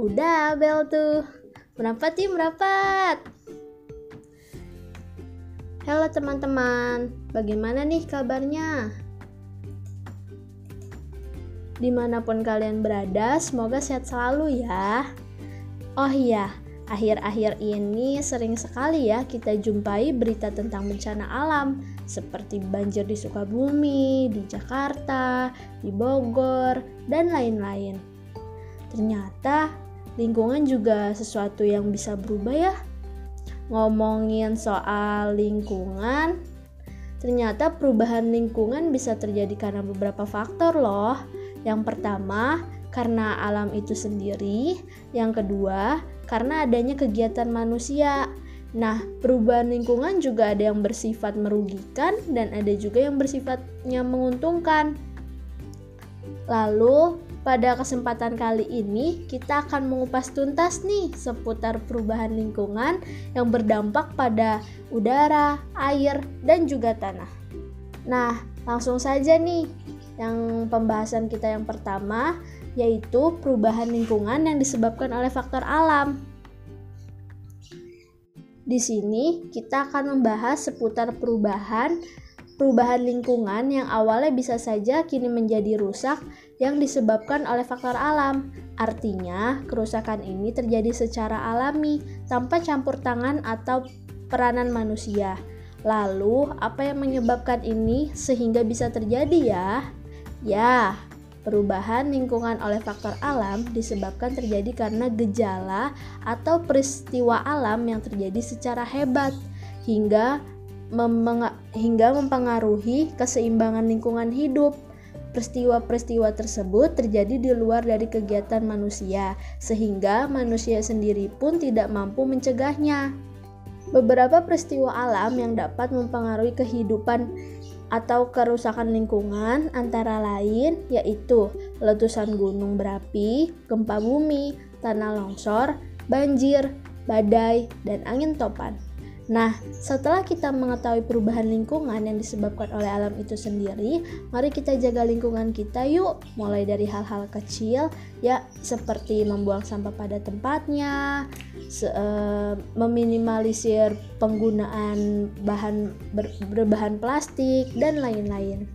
Udah bel tuh. Merapat yuk merapat. Halo teman-teman, bagaimana nih kabarnya? Di mana pun kalian berada, semoga sehat selalu ya. Oh iya, akhir-akhir ini sering sekali ya kita jumpai berita tentang bencana alam seperti banjir di Sukabumi, di Jakarta, di Bogor, dan lain-lain. Ternyata lingkungan juga sesuatu yang bisa berubah ya. Ngomongin soal lingkungan, ternyata perubahan lingkungan bisa terjadi karena beberapa faktor loh. Yang pertama, karena alam itu sendiri. Yang kedua, karena adanya kegiatan manusia. Nah, perubahan lingkungan juga ada yang bersifat merugikan dan ada juga yang bersifatnya menguntungkan. Lalu, pada kesempatan kali ini, kita akan mengupas tuntas nih seputar perubahan lingkungan yang berdampak pada udara, air, dan juga tanah. Nah, langsung saja nih, yang pembahasan kita yang pertama yaitu perubahan lingkungan yang disebabkan oleh faktor alam. Di sini kita akan membahas seputar perubahan perubahan lingkungan yang awalnya bisa saja kini menjadi rusak yang disebabkan oleh faktor alam. Artinya, kerusakan ini terjadi secara alami tanpa campur tangan atau peranan manusia. Lalu, apa yang menyebabkan ini sehingga bisa terjadi ya? Ya, perubahan lingkungan oleh faktor alam disebabkan terjadi karena gejala atau peristiwa alam yang terjadi secara hebat hingga hingga mempengaruhi keseimbangan lingkungan hidup. Peristiwa-peristiwa tersebut terjadi di luar dari kegiatan manusia, sehingga manusia sendiri pun tidak mampu mencegahnya. Beberapa peristiwa alam yang dapat mempengaruhi kehidupan atau kerusakan lingkungan antara lain yaitu letusan gunung berapi, gempa bumi, tanah longsor, banjir, badai, dan angin topan. Nah, setelah kita mengetahui perubahan lingkungan yang disebabkan oleh alam itu sendiri, mari kita jaga lingkungan kita yuk. Mulai dari hal-hal kecil, ya seperti membuang sampah pada tempatnya, se uh, meminimalisir penggunaan bahan ber berbahan plastik dan lain-lain.